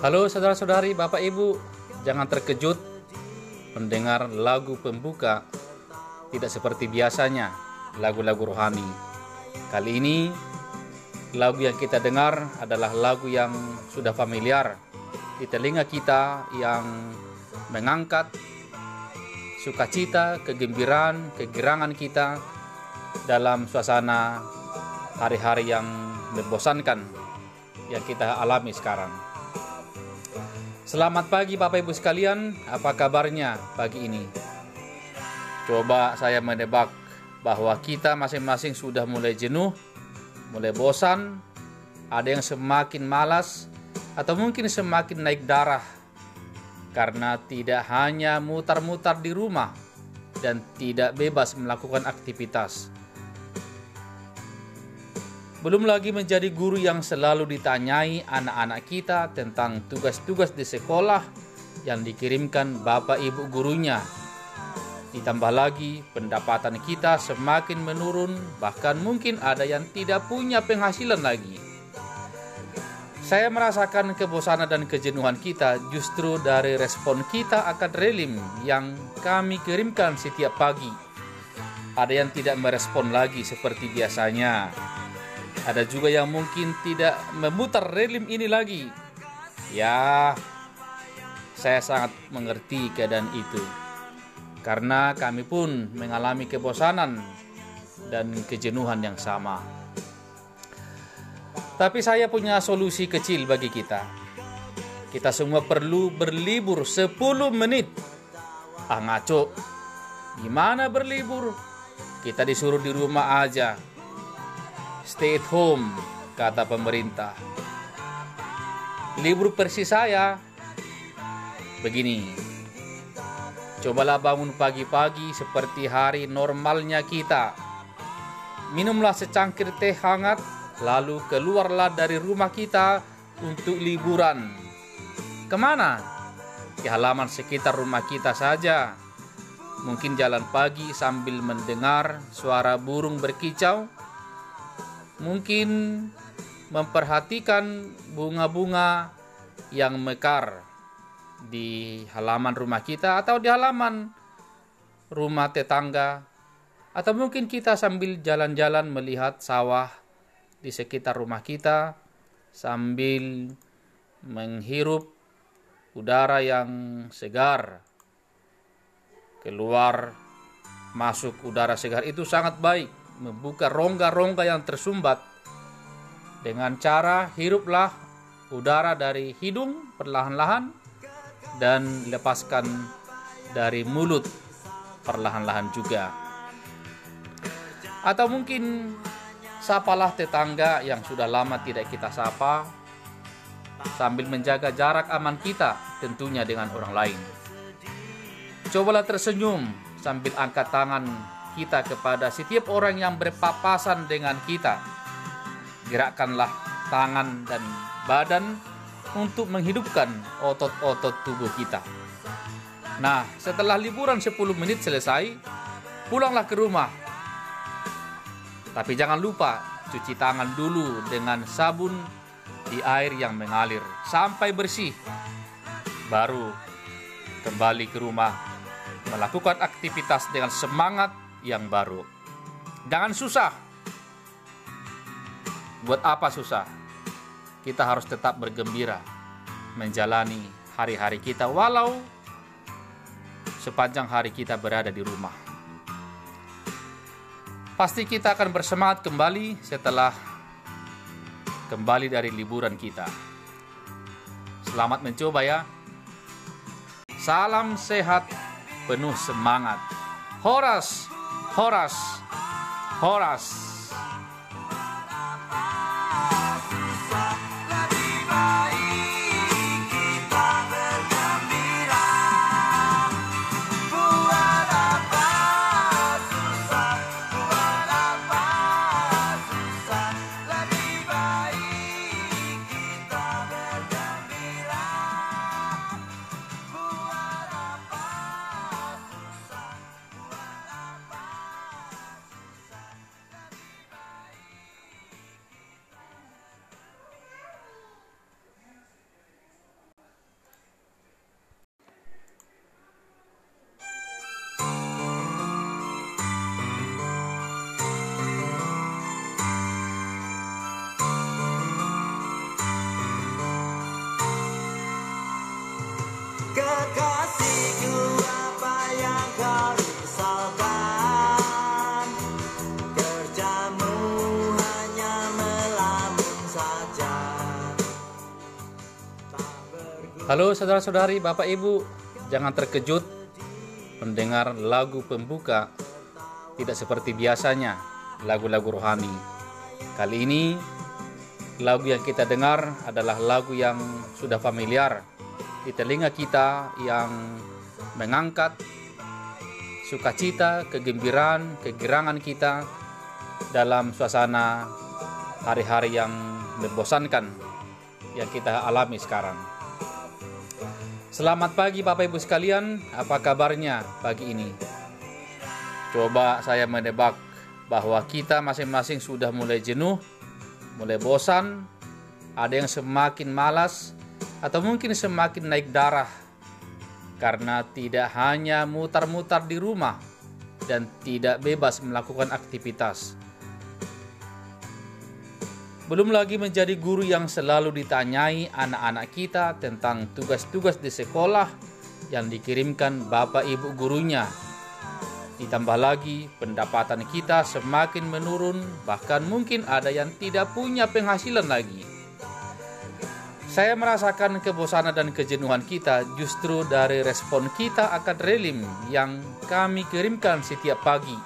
Halo saudara-saudari, Bapak Ibu, jangan terkejut mendengar lagu pembuka tidak seperti biasanya lagu-lagu rohani. Kali ini lagu yang kita dengar adalah lagu yang sudah familiar di telinga kita yang mengangkat sukacita, kegembiraan, kegirangan kita dalam suasana hari-hari yang membosankan yang kita alami sekarang. Selamat pagi Bapak Ibu sekalian, apa kabarnya pagi ini? Coba saya menebak bahwa kita masing-masing sudah mulai jenuh, mulai bosan, ada yang semakin malas, atau mungkin semakin naik darah karena tidak hanya mutar-mutar di rumah dan tidak bebas melakukan aktivitas belum lagi menjadi guru yang selalu ditanyai anak-anak kita tentang tugas-tugas di sekolah yang dikirimkan bapak ibu gurunya. Ditambah lagi pendapatan kita semakin menurun, bahkan mungkin ada yang tidak punya penghasilan lagi. Saya merasakan kebosanan dan kejenuhan kita justru dari respon kita akan relim yang kami kirimkan setiap pagi. Ada yang tidak merespon lagi seperti biasanya, ada juga yang mungkin tidak memutar relim ini lagi. Ya, saya sangat mengerti keadaan itu. Karena kami pun mengalami kebosanan dan kejenuhan yang sama. Tapi saya punya solusi kecil bagi kita. Kita semua perlu berlibur 10 menit. Ah ngaco. Gimana berlibur? Kita disuruh di rumah aja Stay at home, kata pemerintah. Libur persis saya begini. Cobalah bangun pagi-pagi seperti hari normalnya kita. Minumlah secangkir teh hangat, lalu keluarlah dari rumah kita untuk liburan. Ke mana? Di halaman sekitar rumah kita saja. Mungkin jalan pagi sambil mendengar suara burung berkicau mungkin memperhatikan bunga-bunga yang mekar di halaman rumah kita atau di halaman rumah tetangga. Atau mungkin kita sambil jalan-jalan melihat sawah di sekitar rumah kita sambil menghirup udara yang segar. Keluar masuk udara segar itu sangat baik membuka rongga-rongga yang tersumbat dengan cara hiruplah udara dari hidung perlahan-lahan dan lepaskan dari mulut perlahan-lahan juga. Atau mungkin sapalah tetangga yang sudah lama tidak kita sapa sambil menjaga jarak aman kita tentunya dengan orang lain. Cobalah tersenyum sambil angkat tangan kita kepada setiap orang yang berpapasan dengan kita. Gerakkanlah tangan dan badan untuk menghidupkan otot-otot tubuh kita. Nah, setelah liburan 10 menit selesai, pulanglah ke rumah. Tapi jangan lupa cuci tangan dulu dengan sabun di air yang mengalir sampai bersih. Baru kembali ke rumah melakukan aktivitas dengan semangat yang baru. Jangan susah. Buat apa susah? Kita harus tetap bergembira menjalani hari-hari kita walau sepanjang hari kita berada di rumah. Pasti kita akan bersemangat kembali setelah kembali dari liburan kita. Selamat mencoba ya. Salam sehat, penuh semangat. Horas Horas. Horas. Halo saudara-saudari, Bapak Ibu, jangan terkejut mendengar lagu pembuka tidak seperti biasanya lagu-lagu rohani. Kali ini lagu yang kita dengar adalah lagu yang sudah familiar di telinga kita yang mengangkat sukacita, kegembiraan, kegirangan kita dalam suasana hari-hari yang membosankan yang kita alami sekarang. Selamat pagi Bapak Ibu sekalian, apa kabarnya pagi ini? Coba saya menebak bahwa kita masing-masing sudah mulai jenuh, mulai bosan, ada yang semakin malas, atau mungkin semakin naik darah karena tidak hanya mutar-mutar di rumah dan tidak bebas melakukan aktivitas. Belum lagi menjadi guru yang selalu ditanyai anak-anak kita tentang tugas-tugas di sekolah yang dikirimkan bapak ibu gurunya. Ditambah lagi pendapatan kita semakin menurun, bahkan mungkin ada yang tidak punya penghasilan lagi. Saya merasakan kebosanan dan kejenuhan kita justru dari respon kita akan relim yang kami kirimkan setiap pagi.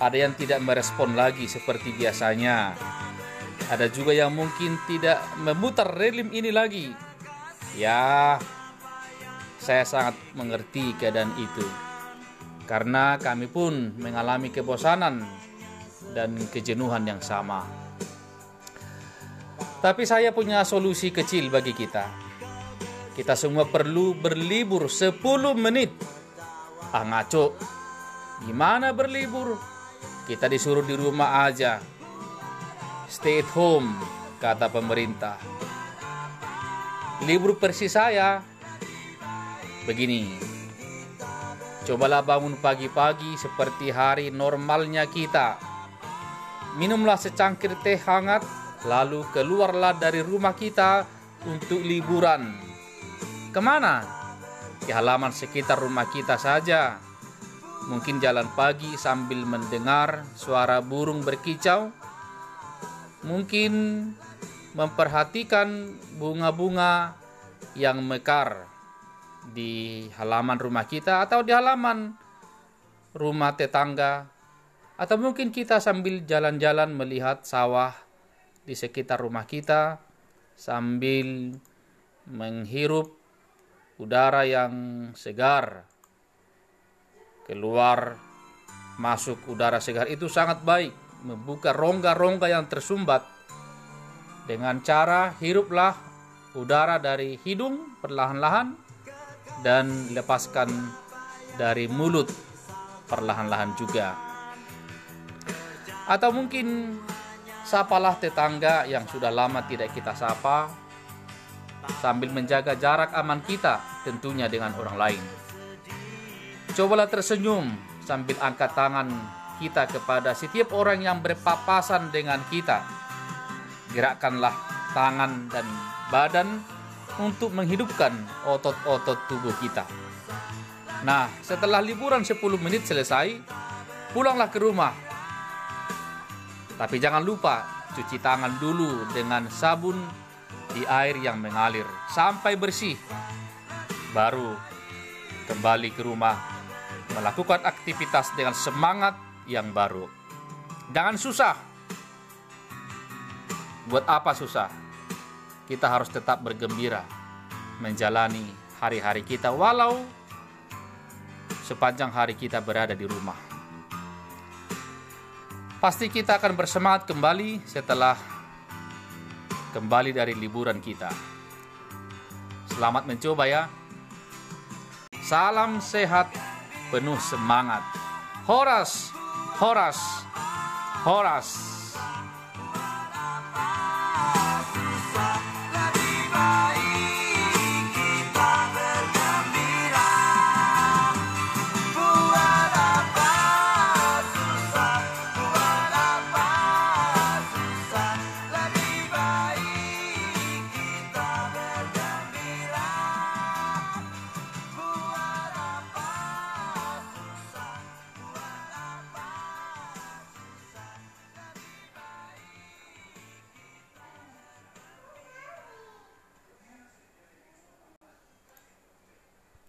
Ada yang tidak merespon lagi seperti biasanya. Ada juga yang mungkin tidak memutar relim ini lagi. Ya, saya sangat mengerti keadaan itu. Karena kami pun mengalami kebosanan dan kejenuhan yang sama. Tapi saya punya solusi kecil bagi kita. Kita semua perlu berlibur 10 menit. Ah ngaco. Gimana berlibur? Kita disuruh di rumah aja. Stay at home, kata pemerintah. Libur persis saya. Begini. Cobalah bangun pagi-pagi seperti hari normalnya kita. Minumlah secangkir teh hangat Lalu keluarlah dari rumah kita untuk liburan. Ke mana? Ke halaman sekitar rumah kita saja. Mungkin jalan pagi sambil mendengar suara burung berkicau. Mungkin memperhatikan bunga-bunga yang mekar di halaman rumah kita atau di halaman rumah tetangga. Atau mungkin kita sambil jalan-jalan melihat sawah di sekitar rumah kita sambil menghirup udara yang segar. Keluar masuk udara segar itu sangat baik, membuka rongga-rongga yang tersumbat. Dengan cara hiruplah udara dari hidung perlahan-lahan dan lepaskan dari mulut perlahan-lahan juga. Atau mungkin Sapalah tetangga yang sudah lama tidak kita sapa, sambil menjaga jarak aman kita tentunya dengan orang lain. Cobalah tersenyum sambil angkat tangan kita kepada setiap orang yang berpapasan dengan kita. Gerakkanlah tangan dan badan untuk menghidupkan otot-otot tubuh kita. Nah, setelah liburan 10 menit selesai, pulanglah ke rumah tapi jangan lupa cuci tangan dulu dengan sabun di air yang mengalir sampai bersih. Baru kembali ke rumah melakukan aktivitas dengan semangat yang baru. Jangan susah. Buat apa susah? Kita harus tetap bergembira menjalani hari-hari kita walau sepanjang hari kita berada di rumah. Pasti kita akan bersemangat kembali setelah kembali dari liburan kita. Selamat mencoba ya. Salam sehat, penuh semangat. Horas, horas, horas.